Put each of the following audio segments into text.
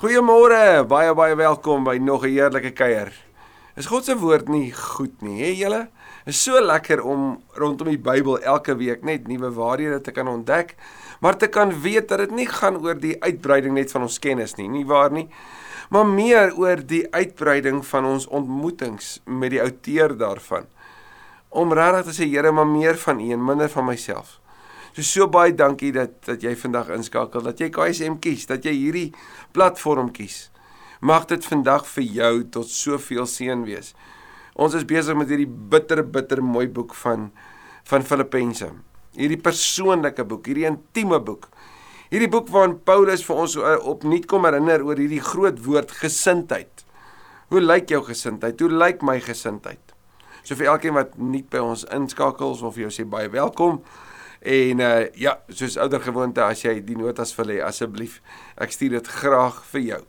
Goeiemôre, baie baie welkom by nog 'n heerlike kuier. Is God se woord nie goed nie, hè julle? Is so lekker om rondom die Bybel elke week net nuwe waarhede te kan ontdek, maar te kan weet dat dit nie gaan oor die uitbreiding net van ons kennis nie, nie waar nie? Maar meer oor die uitbreiding van ons ontmoetings met die outeur daarvan. Om regtig te sê Here, maar meer van U en minder van myself. So so baie dankie dat dat jy vandag inskakel, dat jy KSM kies, dat jy hierdie platform kies. Mag dit vandag vir jou tot soveel seën wees. Ons is besig met hierdie bitter bitter mooi boek van van Filippense. Hierdie persoonlike boek, hierdie intieme boek. Hierdie boek waarin Paulus vir ons eh, opnuut kom herinner oor hierdie groot woord gesindheid. Hoe lyk jou gesindheid? Hoe lyk my gesindheid? So vir elkeen wat nuut by ons inskakels of jy sê baie welkom. En uh ja, soos ouer gewoonte as jy die notas wil hê asseblief, ek stuur dit graag vir jou.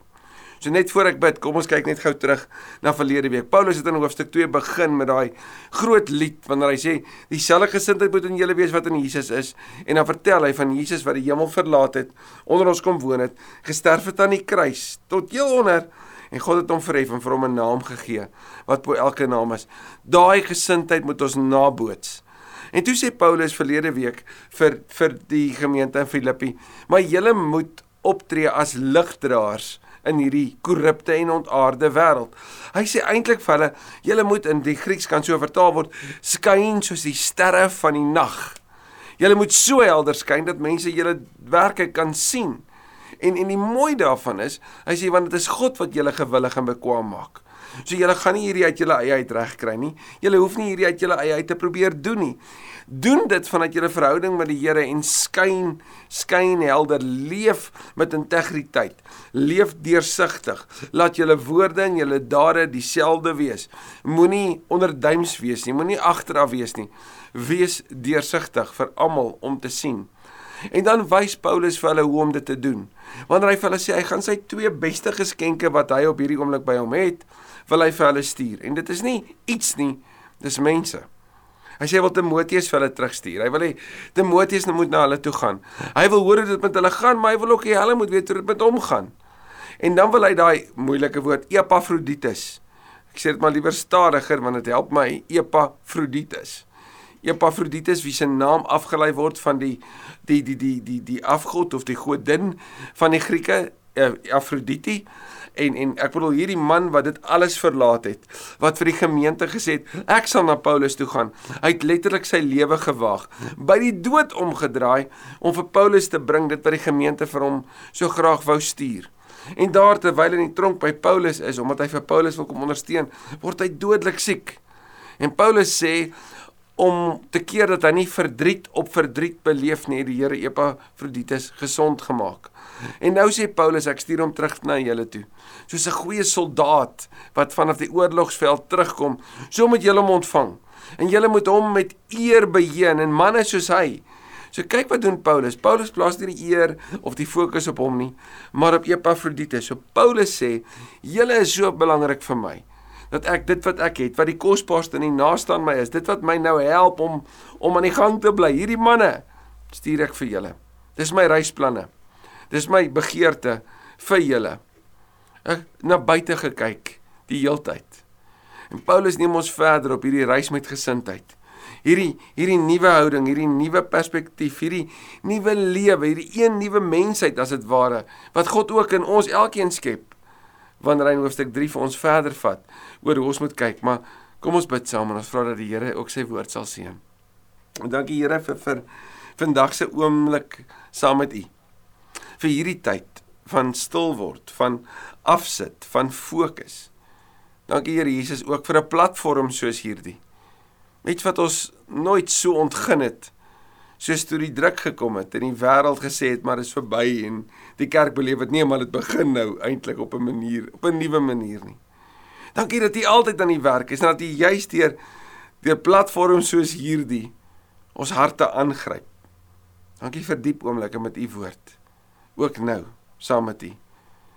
So net voor ek bid, kom ons kyk net gou terug na verlede week. Paulus het in hoofstuk 2 begin met daai groot lied wanneer hy sê dieselfde gesindheid moet in julle wees wat in Jesus is en dan vertel hy van Jesus wat die hemel verlaat het, onder ons kom woon het, gesterf het aan die kruis tot heel onder en God het hom verhef en vir hom 'n naam gegee wat bo elke naam is. Daai gesindheid moet ons naboots. En toe sê Paulus verlede week vir vir die gemeente in Filippi, maar julle moet optree as ligdraers in hierdie korrupte en ontaarde wêreld. Hy sê eintlik vir hulle, julle moet in die Grieks kan so vertaal word, skyn soos die sterre van die nag. Julle moet so helder skyn dat mense julle werke kan sien. En en die mooi daarvan is, hy sê want dit is God wat julle gewillig en bekwam maak. So julle gaan nie hierdie uit julle eie uit reg kry nie. Julle hoef nie hierdie uit julle eie uit te probeer doen nie. Doen dit vanuit julle verhouding met die Here en skyn skyn helder, leef met integriteit. Leef deursigtig. Laat julle woorde en julle dade dieselfde wees. Moenie onderduims wees nie, moenie agteraf wees nie. Wees deursigtig vir almal om te sien. En dan wys Paulus vir hulle hoe om dit te doen. Wanneer hy vir hulle sê hy gaan sy twee beste geskenke wat hy op hierdie oomblik by hom het, wil hy vir hulle stuur. En dit is nie iets nie, dis mense. Hy sê hy wil Timoteus vir hulle terugstuur. Hy wil hê Timoteus moet na hulle toe gaan. Hy wil hoor hoe dit met hulle gaan, maar hy wil ook hê hulle moet weet hoe dit met hom gaan. En dan wil hy daai moeilike woord Epafroditus. Ek sê dit maar liewer stadiger want dit help my Epafroditus. Epafroditus wie se naam afgelei word van die die die die die die afgod of die godin van die Grieke uh, Afrodite en en ek bedoel hierdie man wat dit alles verlaat het wat vir die gemeente gesê het ek sal na Paulus toe gaan. Hy het letterlik sy lewe gewaag by die dood omgedraai om vir Paulus te bring dit wat die gemeente vir hom so graag wou stuur. En daar terwyl in die tronk by Paulus is omdat hy vir Paulus wil kom ondersteun word hy dodelik siek. En Paulus sê om te keer dat hy nie verdriet op verdriet beleef nie, die Here Epafroditus gesond gemaak. En nou sê Paulus, ek stuur hom terug na julle toe. Soos 'n goeie soldaat wat vanaf die oorlogsveld terugkom, so moet julle hom ontvang. En julle moet hom met eer beheer en manne soos hy. So kyk wat doen Paulus. Paulus plaas nie die eer of die fokus op hom nie, maar op Epafroditus. So Paulus sê, julle is so belangrik vir my dat ek dit wat ek het, wat die kosbaarste en die naaste aan my is, dit wat my nou help om om aan die gang te bly. Hierdie manne stuur ek vir julle. Dis my reisplanne. Dis my begeerte vir julle. Ek na buite gekyk die heeltyd. En Paulus neem ons verder op hierdie reis met gesindheid. Hierdie hierdie nuwe houding, hierdie nuwe perspektief, hierdie nuwe lewe, hierdie een nuwe mensheid as dit ware wat God ook in ons elkeen skep wanneer hy in hoofstuk 3 vir ons verder vat oor hoe ons moet kyk, maar kom ons bid saam en ons vra dat die Here ook sy woord sal seën. En dankie Here vir vir vandag se oomblik saam met U. Vir hierdie tyd van stil word, van afsit, van fokus. Dankie Here Jesus ook vir 'n platform soos hierdie. Iets wat ons nooit so ontgin het soos toe die druk gekom het en die wêreld gesê het maar dit is verby en die kerk beleef dit nie maar dit begin nou eintlik op 'n manier op 'n nuwe manier nie. Dankie dat U altyd aan die werk is en dat U juist deur deur platforms soos hierdie ons harte aangryp. Dankie vir diep oomblikke met U woord. Ook nou saam met U.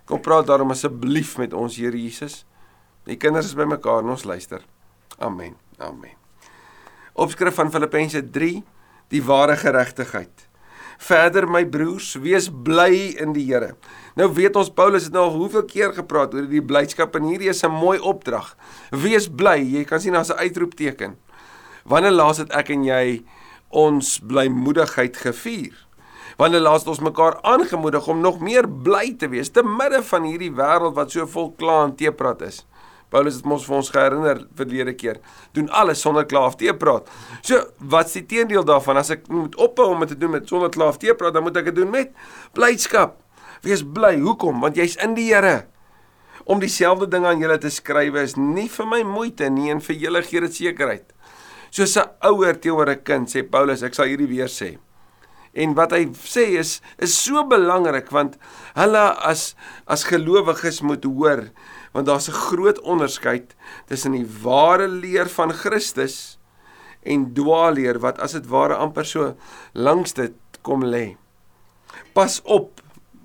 Kom praat daarom asseblief met ons Here Jesus. Die kinders is bymekaar en ons luister. Amen. Amen. Opskrif van Filippense 3 die ware geregtigheid. Verder my broers, wees bly in die Here. Nou weet ons Paulus het nou al hoeveel keer gepraat oor die blydskap en hierdie is 'n mooi opdrag. Wees bly. Jy kan sien daar's 'n uitroepteken. Wanneer laas het ek en jy ons blymoedigheid gevier? Wanneer laas het ons mekaar aangemoedig om nog meer bly te wees te midde van hierdie wêreld wat so vol kla en teepraat is? Paulus het ons vir ons geherinner verlede keer. Doen alles sonder kla of teepraat. So, wat's die teendeel daarvan? As ek moet ophou om dit te doen met sonder kla of teepraat, dan moet ek dit doen met blydskap. Wees bly. Hoekom? Want jy's in die Here. Om dieselfde ding aan julle te skryf is nie vir my moeite nie en vir julle gee dit sekerheid. Soos 'n ouer teenoor 'n kind sê Paulus, ek sal hierdie weer sê. En wat hy sê is is so belangrik want hulle as as gelowiges moet hoor want daar's 'n groot onderskeid tussen die ware leer van Christus en dwaalleer wat as dit ware amper so langs dit kom lê. Pas op,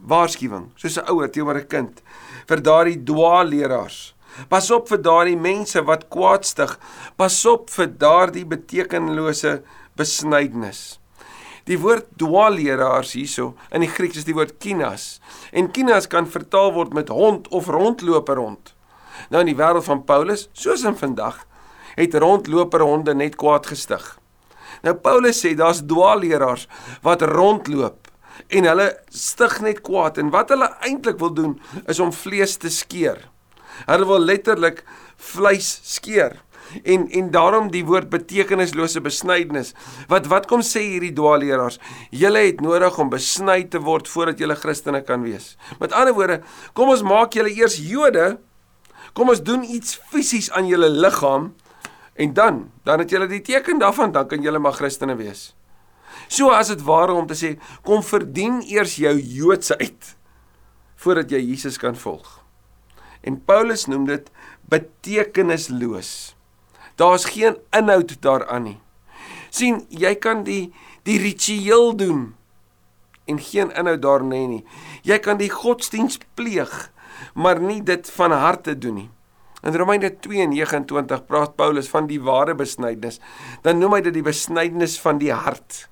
waarskuwing, soos 'n ouer teenoor 'n kind vir daardie dwaalleraars. Pas op vir daardie mense wat kwaadstig. Pas op vir daardie betekenlose besnydenis. Die woord dwaalleraars hierso in die Grieks is die woord kinas. En kinas kan vertaal word met hond of rondloper hond. Nou in die wêreld van Paulus, soos in vandag, het rondloper honde net kwaad gestig. Nou Paulus sê daar's dwaalleraars wat rondloop en hulle stig net kwaad en wat hulle eintlik wil doen is om vlees te skeer. Hulle wil letterlik vleis skeer en en daarom die woord betekenislose besnydenis. Wat wat kom sê hierdie dwaalleraars? Julle het nodig om besny te word voordat julle Christene kan wees. Met ander woorde, kom ons maak julle eers Jode. Kom ons doen iets fisies aan julle liggaam en dan dan het julle die teken daarvan dan kan julle maar Christene wees. So as dit ware om te sê, kom verdien eers jou Joodsheid voordat jy Jesus kan volg. En Paulus noem dit betekenisloos. Daar's geen inhoud daaraan nie. sien, jy kan die die ritueel doen en geen inhoud daarin hê nie. Jy kan die godsdiens pleeg, maar nie dit van harte doen nie. In Romeine 2:29 praat Paulus van die ware besnydenis. Dan noem hy dit die besnydenis van die hart.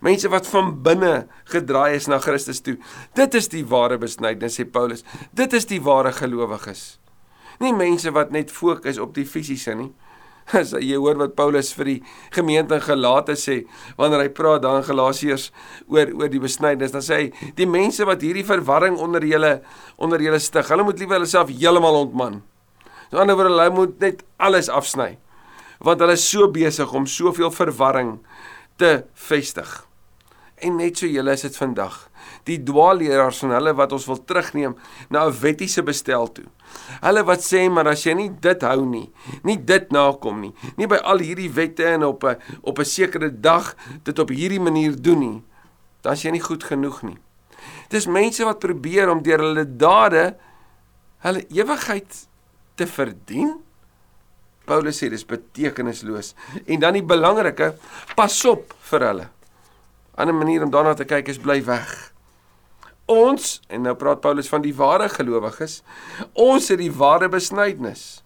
Mense wat van binne gedraai is na Christus toe. Dit is die ware besnydenis sê Paulus. Dit is die ware gelowiges. Nie mense wat net fokus op die fisiese nie. As jy hoor wat Paulus vir die gemeente in Galate sê wanneer hy praat daar in Galasiërs oor oor die besnydenis, dan sê hy die mense wat hierdie verwarring onder julle onder julle stig, hulle moet liewer hulle self heeltemal ontman. So anderswoorde hulle moet net alles afsny. Want hulle is so besig om soveel verwarring te vestig. En net so julle is dit vandag die dwaalleraars van hulle wat ons wil terugneem na 'n wettiese bestel toe. Hulle wat sê maar as jy nie dit hou nie, nie dit nakom nie, nie by al hierdie wette en op 'n op 'n sekere dag dit op hierdie manier doen nie, dan is jy nie goed genoeg nie. Dis mense wat probeer om deur hulle dade hulle ewigheid te verdien. Paulus sê dis betekenisloos. En dan die belangrike, pas op vir hulle. 'n Ander manier om daarna te kyk is bly weg ons en nou praat Paulus van die ware gelowiges. Ons het die ware besnydenis.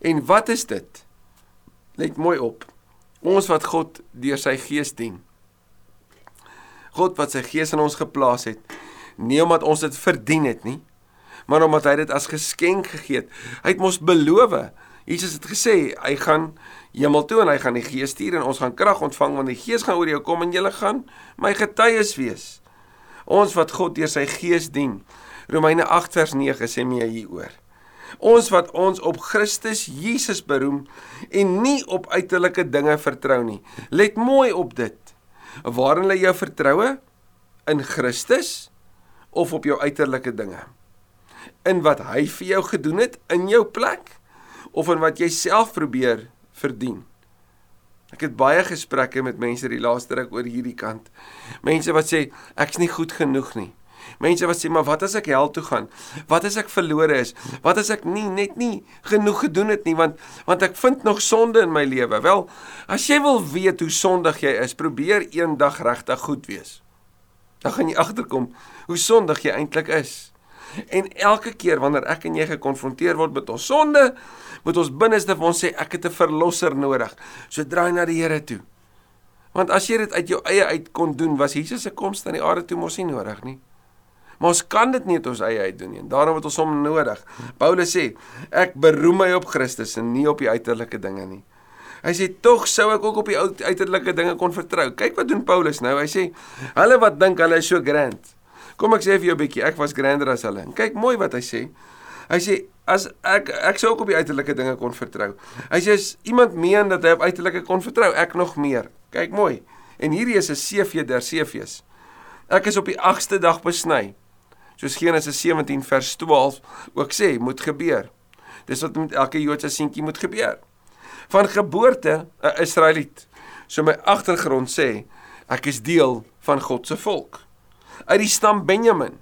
En wat is dit? Let mooi op. Ons wat God deur sy gees dien. God wat sy gees in ons geplaas het, nie omdat ons dit verdien het nie, maar omdat hy dit as geskenk gegee het. Hy het mos beloof. Jesus het gesê hy gaan hemel toe en hy gaan die gees stuur en ons gaan krag ontvang want die gees gaan oor jou kom en jy gaan my getuies wees. Ons wat God deur sy gees dien. Romeine 8 vers 9 sê meer hieroor. Ons wat ons op Christus Jesus beroem en nie op uiterlike dinge vertrou nie. Let mooi op dit. Waarin lê jou vertroue? In Christus of op jou uiterlike dinge? In wat hy vir jou gedoen het in jou plek of in wat jy self probeer verdien? Ek het baie gesprekke met mense die laaste ruk oor hierdie kant. Mense wat sê ek's nie goed genoeg nie. Mense wat sê maar wat as ek hel toe gaan? Wat as ek verlore is? Wat as ek nie net nie genoeg gedoen het nie want want ek vind nog sonde in my lewe. Wel, as jy wil weet hoe sondig jy is, probeer eendag regtig goed wees. Dan gaan jy agterkom hoe sondig jy eintlik is. En elke keer wanneer ek en jy gekonfronteer word met ons sonde, moet ons binneste van ons sê ek het 'n verlosser nodig. So draai na die Here toe. Want as jy dit uit jou eie uit kon doen, was Jesus se koms aan die aarde toe mos nie nodig nie. Maar ons kan dit nie uit ons eie uit doen nie. En daarom het ons hom nodig. Paulus sê, ek beroem my op Christus en nie op die uiterlike dinge nie. Hy sê tog sou ek ook op die uiterlike dinge kon vertrou. Kyk wat doen Paulus nou. Hy sê hulle wat dink hulle is so grand. Kom ek sê vir jou 'n bietjie, ek was grander as hulle. Kyk mooi wat hy sê. Hy sê as ek ek sou ook op die uiterlike dinge kon vertrou. As iemand meen dat hy op uiterlike kon vertrou, ek nog meer. Kyk mooi. En hierdie is 'n CV der CV's. Ek is op die 8ste dag besny. Soos Genesis 17 vers 12 ook sê, moet gebeur. Dis wat met elke Joodse seentjie moet gebeur van geboorte 'n Israeliet. So my agtergrond sê ek is deel van God se volk. Uit die stam Benjamin.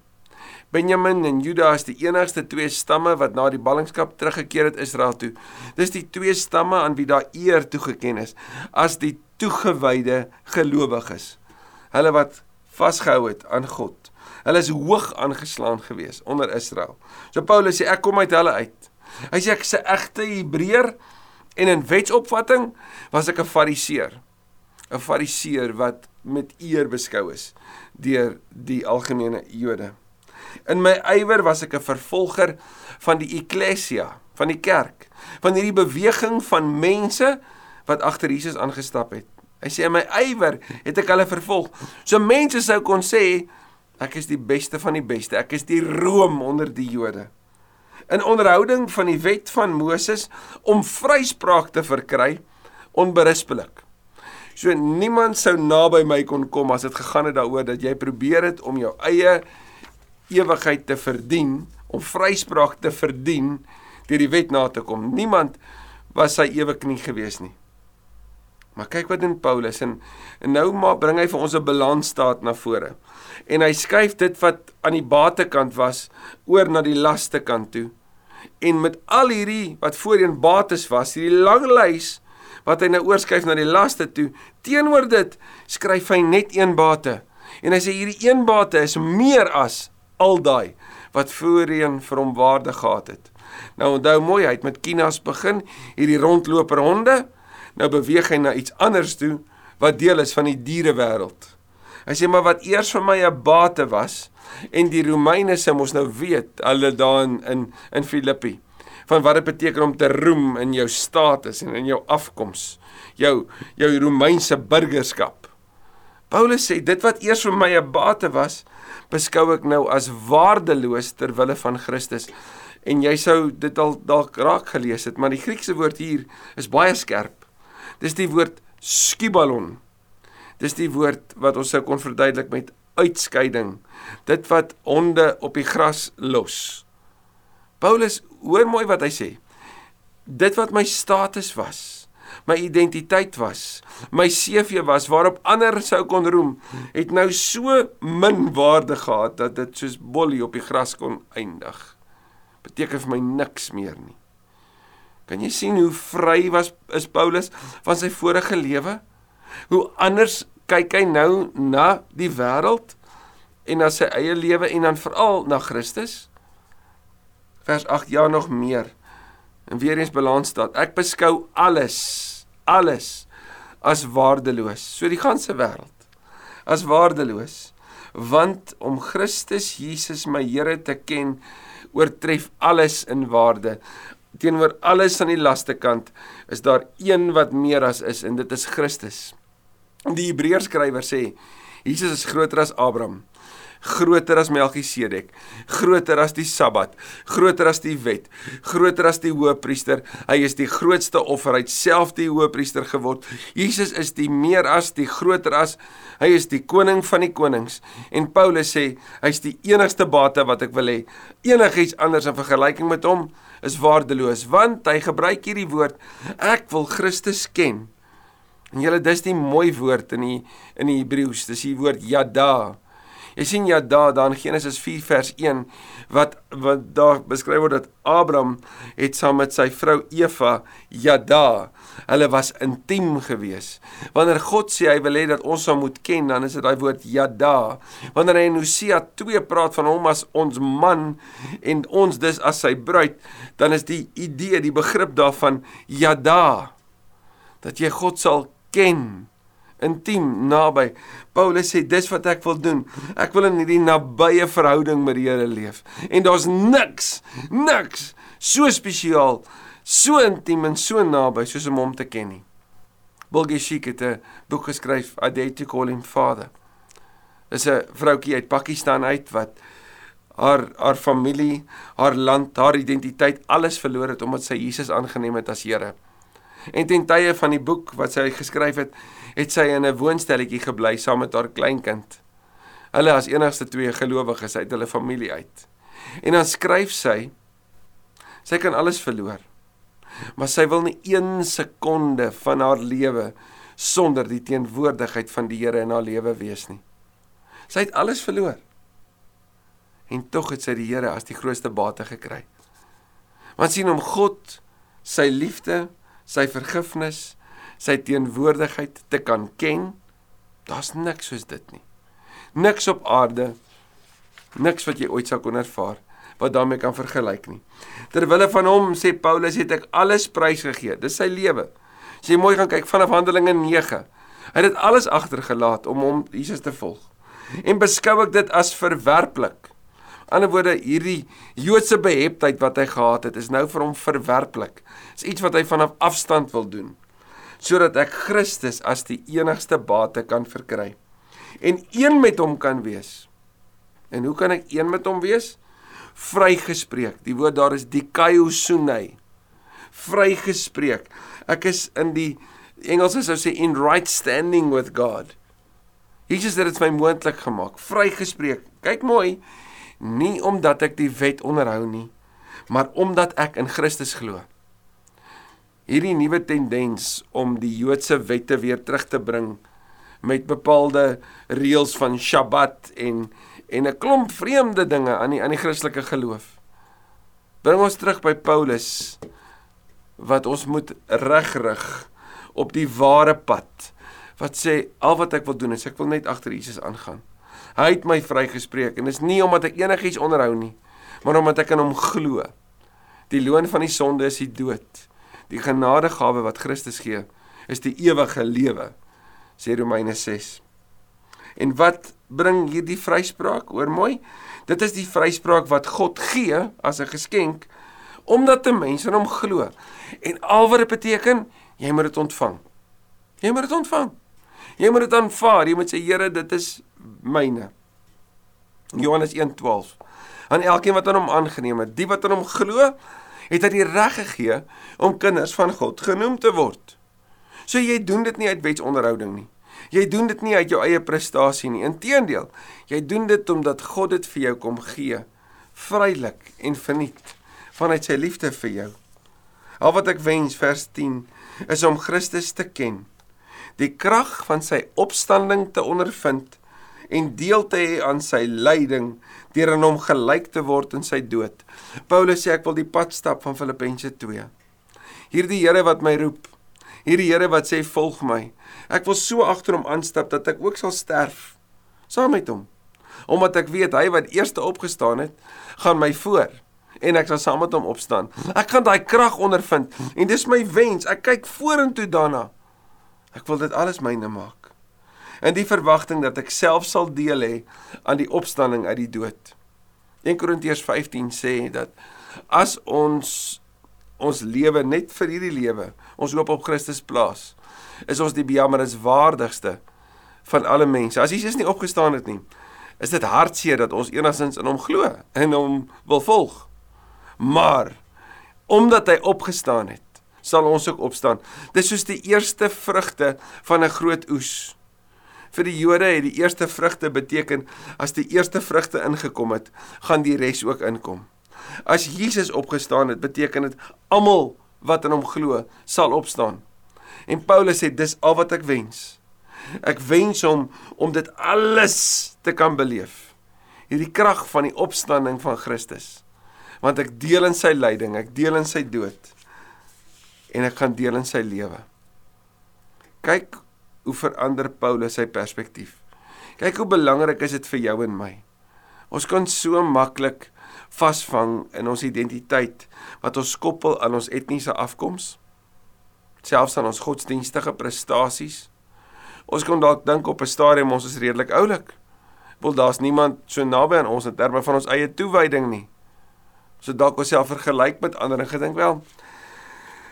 Benjamin en Juda is die enigste twee stamme wat na die ballingskap teruggekeer het Israel toe. Dis die twee stamme aan wie daar eer toegeken is as die toegewyde gelowiges. Hulle wat vasgehou het aan God. Hulle is hoog aangeslaan gewees onder Israel. So Paulus sê ek kom uit hulle uit. Hy sê ek is 'n egte Hebreër En in wetsopvatting was ek 'n fariseer. 'n Fariseer wat met eer beskou is deur die algemene Jode. In my ywer was ek 'n vervolger van die eklesia, van die kerk, van hierdie beweging van mense wat agter Jesus aangestap het. Hy sê in my ywer het ek hulle vervolg. So mense sou kon sê ek is die beste van die beste. Ek is die room onder die Jode in onderhouding van die wet van Moses om vryspraak te verkry onberispelik. So niemand sou naby my kon kom as dit gegaan het daaroor dat jy probeer het om jou eie ewigheid te verdien, om vryspraak te verdien deur die wet na te kom. Niemand was sy ewig nie gewees nie. Maar kyk wat doen Paulus en, en nou maar bring hy vir ons 'n balansstaat na vore. En hy skuif dit wat aan die batekant was oor na die laste kant toe en met al hierdie wat voorheen bates was, hierdie lang lys wat hy nou oorskuif na die laste toe, teenoor dit skryf hy net een bate. En hy sê hierdie een bate is meer as al daai wat voorheen vir hom waarde gehad het. Nou onthou mooi, hy het met kinas begin, hierdie rondloper honde. Nou beweeg hy na iets anders toe wat deel is van die dierewêreld. Hy sê maar wat eers vir my 'n bate was, En die Romeine se mos nou weet hulle daar in in, in Filippi van wat dit beteken om te roem in jou status en in jou afkoms, jou jou Romeinse burgerskap. Paulus sê dit wat eers vir my 'n bate was, beskou ek nou as waardeloos ter wille van Christus. En jy sou dit al dalk raak gelees het, maar die Griekse woord hier is baie skerp. Dis die woord skibalon. Dis die woord wat ons sou kon verduidelik met uitskeiding. Dit wat honde op die gras los. Paulus, hoor mooi wat hy sê. Dit wat my status was, my identiteit was, my CV was waarop ander sou kon roem, het nou so min waarde gehad dat dit soos bollie op die gras kon eindig. Beteken vir my niks meer nie. Kan jy sien hoe vry was is Paulus van sy vorige lewe? Hoe anders kyk hy nou na die wêreld en na sy eie lewe en dan veral na Christus. Vers 8 ja nog meer. En weer eens balans staat. Ek beskou alles, alles as waardeloos. So die ganse wêreld as waardeloos. Want om Christus Jesus my Here te ken oortref alles in waarde. Teenoor alles aan die laaste kant is daar een wat meer as is en dit is Christus. Die Hebreërs skrywer sê Jesus is groter as Abraham, groter as Melchisedek, groter as die Sabbat, groter as die wet, groter as die Hoëpriester. Hy is die grootste offer, hy het self die Hoëpriester geword. Jesus is die meer as die groter as hy is die koning van die konings. En Paulus sê hy's die enigste bate wat ek wil hê. Enigiets anders in vergelyking met hom is waardeloos, want hy gebruik hierdie woord ek wil Christus ken. En julle dis die mooi woord in die in die Hebreëus, dis die woord yada. Jy sien yada dan Genesis 4 vers 1 wat wat daar beskryf word dat Abraham het saam met sy vrou Eva yada. Hulle was intiem gewees. Wanneer God sê hy wil hê dat ons hom moet ken, dan is dit daai woord yada. Wanneer hy in Hosea 2 praat van hom as ons man en ons dis as sy bruid, dan is die idee, die begrip daarvan yada dat jy God sal ken intiem, naby. Paulus sê dis wat ek wil doen. Ek wil in hierdie nabye verhouding met die Here leef. En daar's niks, niks so spesiaal, so intiem en so naby soos om hom te ken nie. Bulgeshik het 'n boek geskryf, I Dare to Call Him Father. Dis 'n vroutjie uit Pakistan uit wat haar haar familie, haar land, haar identiteit alles verloor het omdat sy Jesus aangeneem het as Here. En ten tye van die boek wat sy geskryf het, het sy in 'n woonstelletjie gebly saam met haar kleinkind. Hulle as enigste twee gelowiges uit hulle familie uit. En dan skryf sy sy kan alles verloor. Maar sy wil nie 1 sekonde van haar lewe sonder die teenwoordigheid van die Here in haar lewe wees nie. Sy het alles verloor. En tog het sy die Here as die grootste bate gekry. Want sien om God, sy liefde, sy vergifnis, sy teenwoordigheid te kan ken, daar's niks soos dit nie. Niks op aarde, niks wat jy ooit sou kon ervaar wat daarmee kan vergelyk nie. Terwille van hom sê Paulus het ek alles prysgegee. Dis sy lewe. As jy mooi gaan kyk vanaf Handelinge 9, hy het alles agtergelaat om hom Jesus te volg en beskou ek dit as verwerplik. Ander woorde, hierdie Joodse beheptheid wat hy gehad het, is nou vir hom verwerplik. Dis iets wat hy vanaf afstand wil doen sodat ek Christus as die enigste bate kan verkry en een met hom kan wees. En hoe kan ek een met hom wees? Vrygespreek. Die woord daar is dikaiosune. Vrygespreek. Ek is in die Engels sou sê in right standing with God. Jesus het dit vir my moontlik gemaak, vrygespreek. Kyk mooi, nie omdat ek die wet onderhou nie, maar omdat ek in Christus glo. Hierdie nuwe tendens om die Joodse wette weer terug te bring met bepaalde reëls van Sabbat en en 'n klomp vreemde dinge aan die aan die Christelike geloof. Bring ons terug by Paulus wat ons moet regrig op die ware pad wat sê al wat ek wil doen is ek wil net agter Jesus aangaan. Hy het my vrygespreek en dis nie omdat ek enigiets onderhou nie, maar omdat ek in hom glo. Die loon van die sonde is die dood. Die genadegawe wat Christus gee, is die ewige lewe, sê Romeine 6. En wat bring hierdie vryspraak? Hoor mooi. Dit is die vryspraak wat God gee as 'n geskenk omdat 'n mens in hom glo. En al wat dit beteken, jy moet dit ontvang. Jy moet dit ontvang. Jy moet dit aanvaar. Jy moet sê Here, dit is myne. Johannes 1:12. Aan elkeen wat aan hom aangeneem het, die wat aan hom glo, het hy die reg gegee om kinders van God genoem te word. So jy doen dit nie uit wetsonderhouding nie. Jy doen dit nie uit jou eie prestasie nie. Inteendeel, jy doen dit omdat God dit vir jou kom gee, vrylik en verniet vanuit sy liefde vir jou. Al wat ek wens vers 10 is om Christus te ken die krag van sy opstanding te ondervind en deel te hê aan sy lyding deur aan hom gelyk te word in sy dood. Paulus sê ek wil die pad stap van Filippense 2. Hierdie Here wat my roep, hierdie Here wat sê volg my. Ek wil so agter hom aanstap dat ek ook sal sterf saam met hom. Omdat ek weet hy wat eerste opgestaan het, gaan my voor en ek sal saam met hom opstaan. Ek gaan daai krag ondervind en dis my wens. Ek kyk vorentoe daarna. Ek wil dit alles myne maak. In die verwagting dat ek self sal deel hê aan die opstanding uit die dood. 1 Korintiërs 15 sê dat as ons ons lewe net vir hierdie lewe, ons hoop op Christus plaas, is ons die bejammerenswaardigste van alle mense. As Jesus nie opgestaan het nie, is dit hartseer dat ons enigstens in hom glo en hom wil volg. Maar omdat hy opgestaan het, sal ons ook opstaan. Dis soos die eerste vrugte van 'n groot oes. Vir die Jode het die eerste vrugte beteken as die eerste vrugte ingekom het, gaan die res ook inkom. As Jesus opgestaan het, beteken dit almal wat in hom glo, sal opstaan. En Paulus sê dis al wat ek wens. Ek wens hom om dit alles te kan beleef. Hierdie krag van die opstanding van Christus. Want ek deel in sy lyding, ek deel in sy dood en ek gaan deel in sy lewe. Kyk hoe verander Paulus sy perspektief. Kyk hoe belangrik is dit vir jou en my. Ons kan so maklik vasvang in ons identiteit wat ons koppel aan ons etniese afkoms, selfs aan ons godsdienstige prestasies Ons kon dalk dink op 'n stadium ons is redelik oulik. Wel daar's niemand so naby aan ons in terme van ons eie toewyding nie. So dalk onsself vergelyk met ander en gedink wel,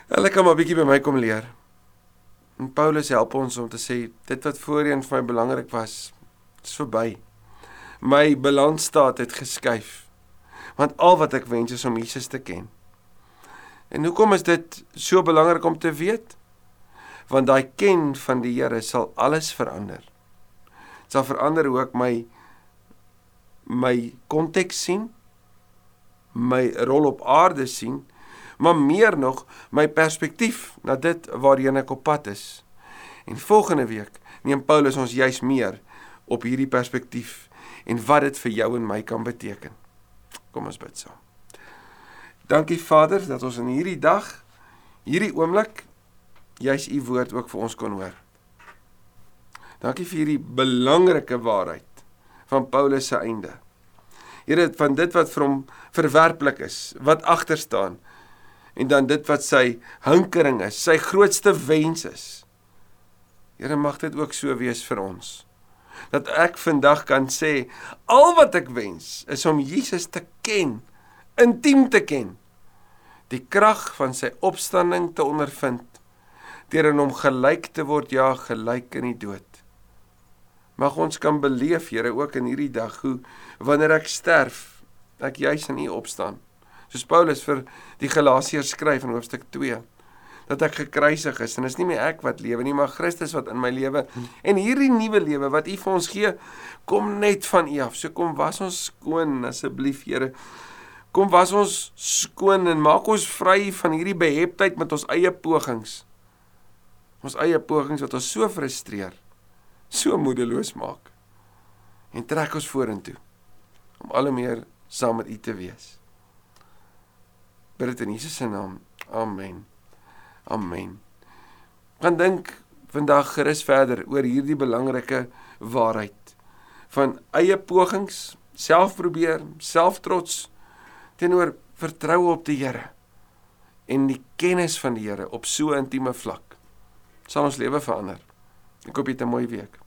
hulle kan maar bietjie by my kom leer. En Paulus help ons om te sê dit wat voorheen vir my belangrik was, is verby. My balansstaat het geskuif. Want al wat ek wens is om Jesus te ken. En hoekom is dit so belangrik om te weet? Want daai ken van die Here sal alles verander. Dit sal verander hoe ek my my konteks sien, my rol op aarde sien, maar meer nog my perspektief na dit waarheen ek op pad is. En volgende week neem Paulus ons juis meer op hierdie perspektief en wat dit vir jou en my kan beteken. Kom ons bid saam. Dankie Vader dat ons in hierdie dag, hierdie oomblik juis u woord ook vir ons kon hoor. Dankie vir hierdie belangrike waarheid van Paulus se einde. Here van dit wat vir hom verwerplik is, wat agter staan en dan dit wat sy hinkering is, sy grootste wens is. Here mag dit ook so wees vir ons. Dat ek vandag kan sê al wat ek wens is om Jesus te ken, intiem te ken. Die krag van sy opstanding te ondervind deur in hom gelyk te word, ja, gelyk in die dood. Mag ons kan beleef, Here, ook in hierdie dag hoe wanneer ek sterf, ek juis in U opstaan. Soos Paulus vir die Galasiërs skryf in hoofstuk 2 dat ek gekruisig is en is nie meer ek wat lewe nie maar Christus wat in my lewe en hierdie nuwe lewe wat U vir ons gee kom net van U af. So kom was ons skoon asseblief Here. Kom was ons skoon en maak ons vry van hierdie beheptheid met ons eie pogings. Ons eie pogings wat ons so frustreer so moedeloos maak. En trek ons vorentoe om al hoe meer saam met U te wees. Bid dit in Jesus se naam. Amen. Amen. Gaan dink vandag gerus verder oor hierdie belangrike waarheid van eie pogings, selfprobeer, selftrots teenoor vertroue op die Here en die kennis van die Here op so 'n intieme vlak sal ons lewe verander. Ek hoop jy het 'n mooi week.